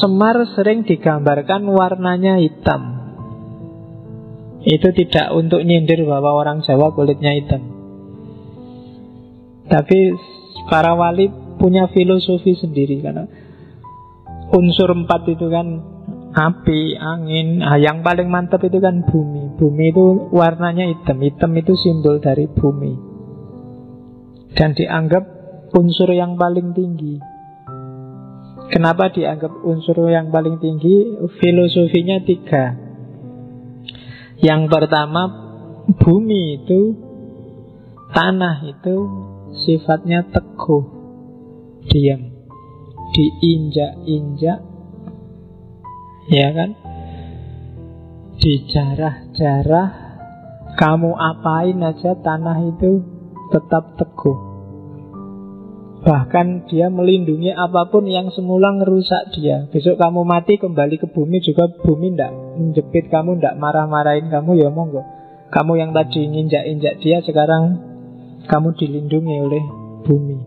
Semar sering digambarkan warnanya hitam. Itu tidak untuk nyindir bahwa orang Jawa kulitnya hitam. Tapi para wali punya filosofi sendiri karena unsur empat itu kan api, angin. Nah, yang paling mantap itu kan bumi. Bumi itu warnanya hitam. Hitam itu simbol dari bumi. Dan dianggap unsur yang paling tinggi. Kenapa dianggap unsur yang paling tinggi? Filosofinya tiga. Yang pertama, bumi itu, tanah itu sifatnya teguh, diam, diinjak-injak, ya kan? Dijarah-jarah, kamu apain aja tanah itu tetap teguh. Bahkan dia melindungi apa pun yang semula ngerusak dia. Besok kamu mati kembali ke bumi juga bumi ndak menjepit kamu, ndak marah-marahin kamu ya monggo. Kamu yang tadi nginjak-injak dia sekarang kamu dilindungi oleh bumi.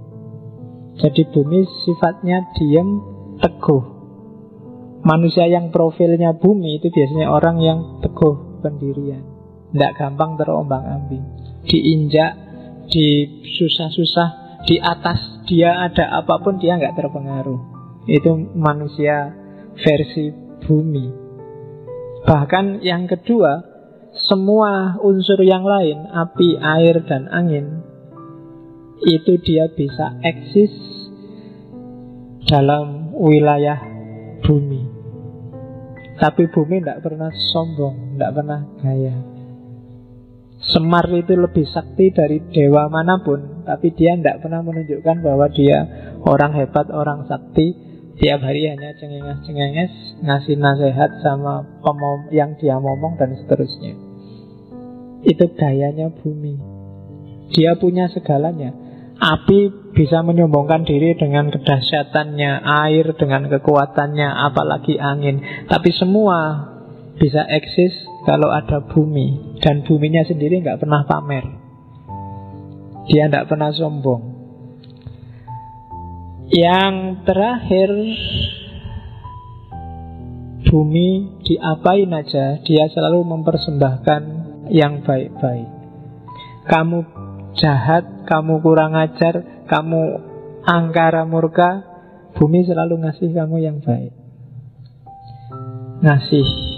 Jadi bumi sifatnya diam, teguh. Manusia yang profilnya bumi itu biasanya orang yang teguh pendirian. Ndak gampang terombang ambing Diinjak, disusah-susah di atas dia ada apa pun dia nggak terpengaruh. Itu manusia versi bumi. Bahkan yang kedua, semua unsur yang lain, api, air, dan angin, itu dia bisa eksis dalam wilayah bumi. Tapi bumi tidak pernah sombong, tidak pernah gaya. Semar itu lebih sakti dari dewa mana pun Tapi dia tidak pernah menunjukkan bahwa dia orang hebat, orang sakti. Tiap hari hanya cengenges-cengenges Ngasih nasihat sama pemom yang dia ngomong dan seterusnya. Itu gayanya bumi. Dia punya segalanya. Api bisa menyombongkan diri dengan kedahsyatannya Air dengan kekuatannya Apalagi angin. Tapi semua bisa eksis kalau ada bumi dan buminya sendiri nggak pernah pamer. Dia nggak pernah sombong. Yang terakhir bumi diapain aja dia selalu mempersembahkan yang baik-baik. Kamu jahat, kamu kurang ajar, kamu angkara murka, bumi selalu ngasih kamu yang baik. Ngasih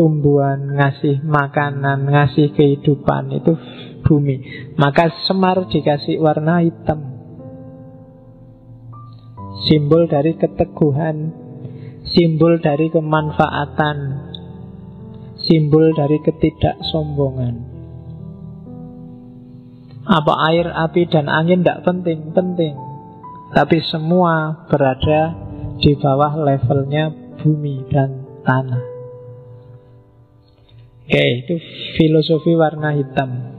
tumbuhan, ngasih makanan, ngasih kehidupan itu bumi. Maka semar dikasih warna hitam. Simbol dari keteguhan, simbol dari kemanfaatan, simbol dari ketidaksombongan. Apa air, api, dan angin tidak penting, penting. Tapi semua berada di bawah levelnya bumi dan tanah. Oke, itu filosofi warna hitam.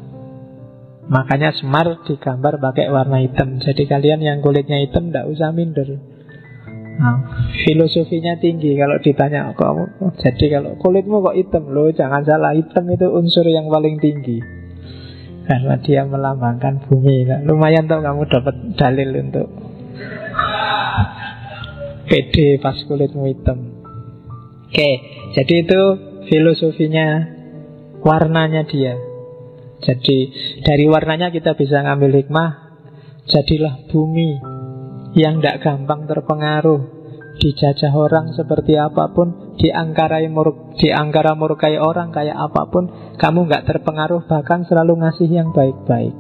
Makanya Semar digambar pakai warna hitam. Jadi kalian yang kulitnya hitam tidak usah minder. Nah, filosofinya tinggi kalau ditanya kamu. Jadi kalau kulitmu kok hitam loh, jangan salah hitam itu unsur yang paling tinggi. Karena dia melambangkan bumi. Nah, lumayan tuh kamu dapat dalil untuk pede pas kulitmu hitam. Oke, jadi itu filosofinya warnanya dia. Jadi dari warnanya kita bisa ngambil hikmah Jadilah bumi yang tidak gampang terpengaruh. Dijajah orang seperti apa pun Diangkarai mur, diangkara murkai orang kayak apa pun Kamu nggak terpengaruh bahkan selalu ngasih yang baik-baik.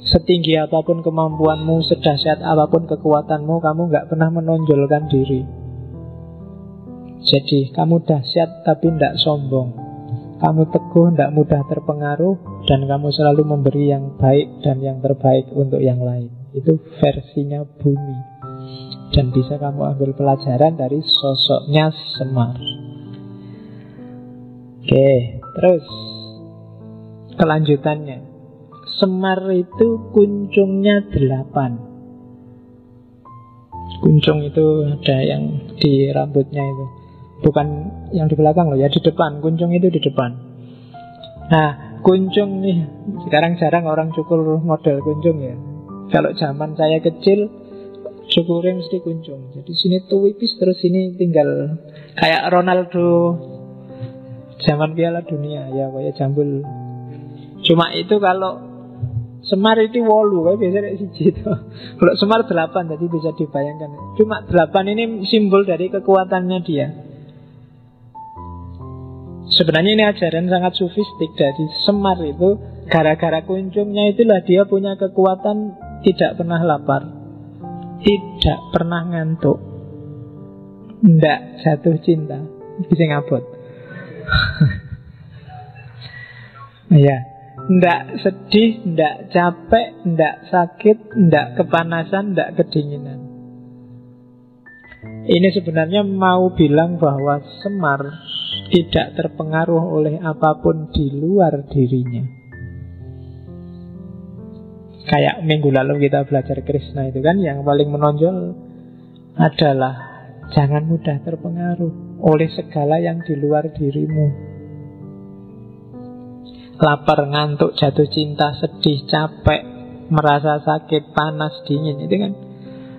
Setinggi apa pun kemampuanmu, sedahsyat apa pun kekuatanmu Kamu nggak pernah menonjolkan diri. Jadi kamu dahsyat tapi tidak sombong kamu teguh, tidak mudah terpengaruh Dan kamu selalu memberi yang baik dan yang terbaik untuk yang lain. Itu versinya bumi. Dan bisa kamu ambil pelajaran dari sosoknya Semar. Oke, terus. Kelanjutannya. Semar itu kuncungnya delapan. Kuncung itu ada yang di rambutnya itu Bukan yang di belakang loh ya, di depan. Kuncung itu di depan. Nah, kuncung nih, sekarang jarang orang cukur model kuncung ya. Kalau zaman saya kecil, syukuri mesti kunjung. Jadi sini tuwipis terus sini tinggal kayak Ronaldo zaman Piala Dunia ya kayak jambul. Cuma itu kalau Semar itu wolu kayak biasa dari siji itu. Kalau Semar delapan jadi bisa dibayangkan. Cuma delapan ini simbol dari kekuatannya dia. Sebenarnya ini ajaran sangat sufistik. Dari Semar itu gara-gara kunjungnya itulah dia punya kekuatan tidak pernah lapar, tidak pernah ngantuk, tidak jatuh cinta, bisa ngabot. ya, tidak sedih, tidak capek, tidak sakit, tidak kepanasan, tidak kedinginan. Ini sebenarnya mau bilang bahwa Semar tidak terpengaruh oleh apa pun di luar dirinya. Kayak minggu lalu kita belajar Krishna itu kan yang paling menonjol adalah jangan mudah terpengaruh oleh segala yang di luar dirimu. Lapar, ngantuk, jatuh cinta, sedih, capek, merasa sakit, panas, dingin itu kan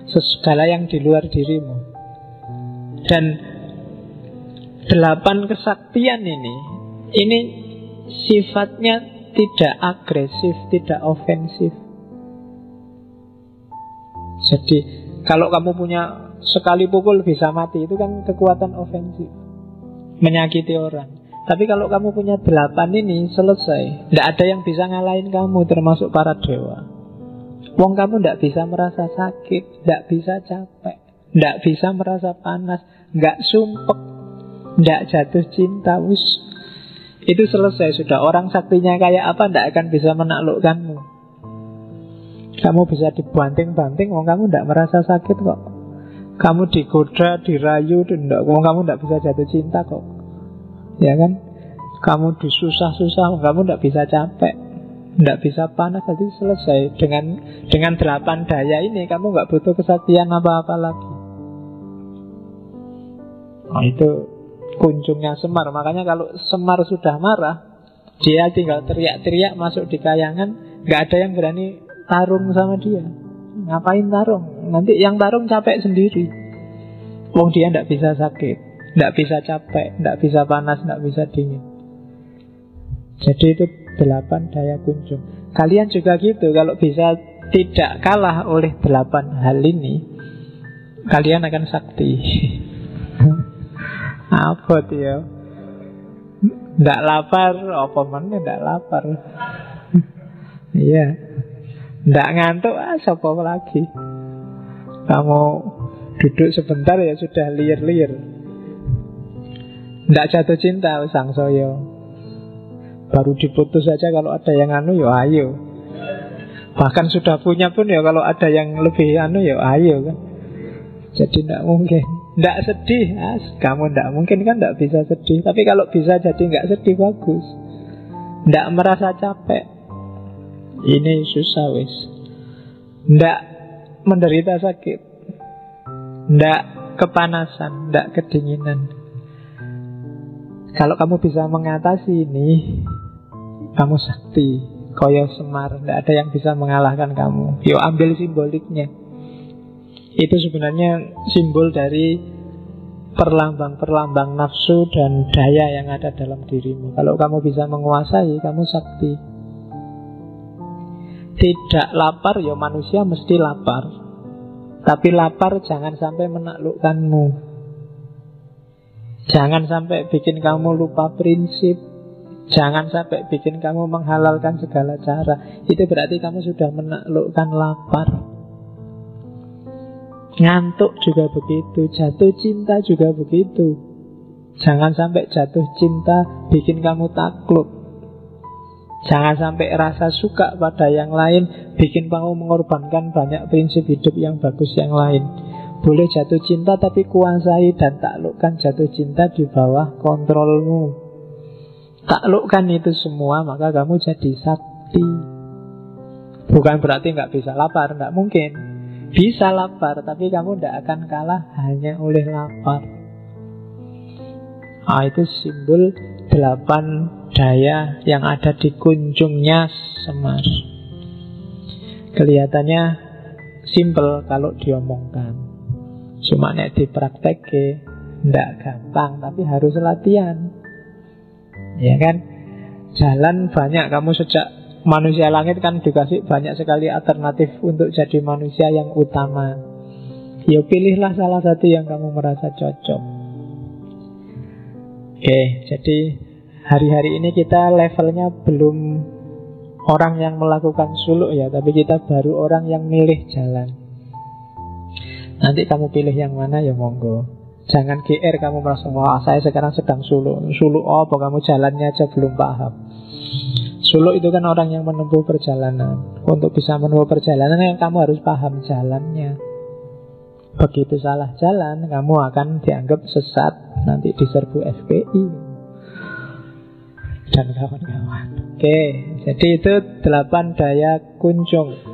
segala yang di luar dirimu. Dan delapan kesaktian ini ini sifatnya tidak agresif, tidak ofensif. Jadi kalau kamu punya sekali pukul bisa mati itu kan kekuatan ofensif, menyakiti orang. Tapi kalau kamu punya delapan ini selesai, tidak ada yang bisa ngalahin kamu termasuk para dewa. Wong kamu tidak bisa merasa sakit, tidak bisa capek, tidak bisa merasa panas, nggak sumpek, tidak jatuh cinta, wis itu selesai sudah. Orang saktinya kayak apa tidak akan bisa menaklukkanmu. Kamu bisa dibanting-banting, wong kamu tidak merasa sakit kok. Kamu digoda, dirayu, tidak, wong kamu tidak bisa jatuh cinta kok. Ya kan? Kamu disusah-susah, kamu tidak bisa capek, tidak bisa panas, jadi selesai dengan dengan delapan daya ini kamu nggak butuh kesaktian apa-apa lagi. Nah, itu kunjungnya Semar. Makanya kalau Semar sudah marah, dia tinggal teriak-teriak masuk di kayangan, nggak ada yang berani tarung sama dia. Ngapain tarung? Nanti yang tarung capek sendiri. Wong dia tidak bisa sakit, tidak bisa capek, tidak bisa panas, tidak bisa dingin. Jadi itu delapan daya kunjung. Kalian juga gitu, kalau bisa tidak kalah oleh delapan hal ini, kalian akan sakti. Apa ya? Tidak lapar, apa mana tidak lapar? Iya. Tidak ngantuk, ah, lagi? Kamu duduk sebentar ya sudah liar-liar. Tidak jatuh cinta, sang soyo. Baru diputus saja kalau ada yang anu ya ayo. Bahkan sudah punya pun ya kalau ada yang lebih anu ya ayo kan. Jadi tidak mungkin. Tidak sedih, as. kamu tidak mungkin kan tidak bisa sedih. Tapi kalau bisa jadi nggak sedih bagus. Tidak merasa capek. Ini susah wis. Tidak menderita sakit. Tidak kepanasan, tidak kedinginan. Kalau kamu bisa mengatasi ini, kamu sakti. Koyo semar, tidak ada yang bisa mengalahkan kamu. Yuk ambil simboliknya. Itu sebenarnya simbol dari perlambang-perlambang nafsu dan daya yang ada dalam dirimu. Kalau kamu bisa menguasai, kamu sakti. Tidak lapar, ya manusia mesti lapar. Tapi lapar jangan sampai menaklukkanmu. Jangan sampai bikin kamu lupa prinsip. Jangan sampai bikin kamu menghalalkan segala cara. Itu berarti kamu sudah menaklukkan lapar. Ngantuk juga begitu, jatuh cinta juga begitu. Jangan sampai jatuh cinta bikin kamu takluk. Jangan sampai rasa suka pada yang lain bikin kamu mengorbankan banyak prinsip hidup yang bagus yang lain. Boleh jatuh cinta tapi kuasai dan taklukkan jatuh cinta di bawah kontrolmu. Taklukkan itu semua maka kamu jadi sakti. Bukan berarti nggak bisa lapar, nggak mungkin. Bisa lapar, tapi kamu tidak akan kalah hanya oleh lapar. Ah, itu simbol delapan daya yang ada di kunjungnya Semar. Kelihatannya simple kalau diomongkan. Cuma nek dipraktek ndak gampang, tapi harus latihan. Ya kan? Jalan banyak kamu sejak manusia langit kan dikasih banyak sekali alternatif untuk jadi manusia yang utama. Ya pilihlah salah satu yang kamu merasa cocok. Oke, jadi hari-hari ini kita levelnya belum orang yang melakukan suluk ya, tapi kita baru orang yang milih jalan. Nanti kamu pilih yang mana ya monggo. Jangan GR kamu merasa wah saya sekarang sedang suluk. Suluk apa kamu jalannya aja belum paham. Suluk itu kan orang yang menempuh perjalanan. Untuk bisa menempuh perjalanan yang kamu harus paham jalannya. Begitu salah jalan, kamu akan dianggap sesat nanti diserbu FPI dan kawan-kawan. Oke, jadi itu delapan daya kunjung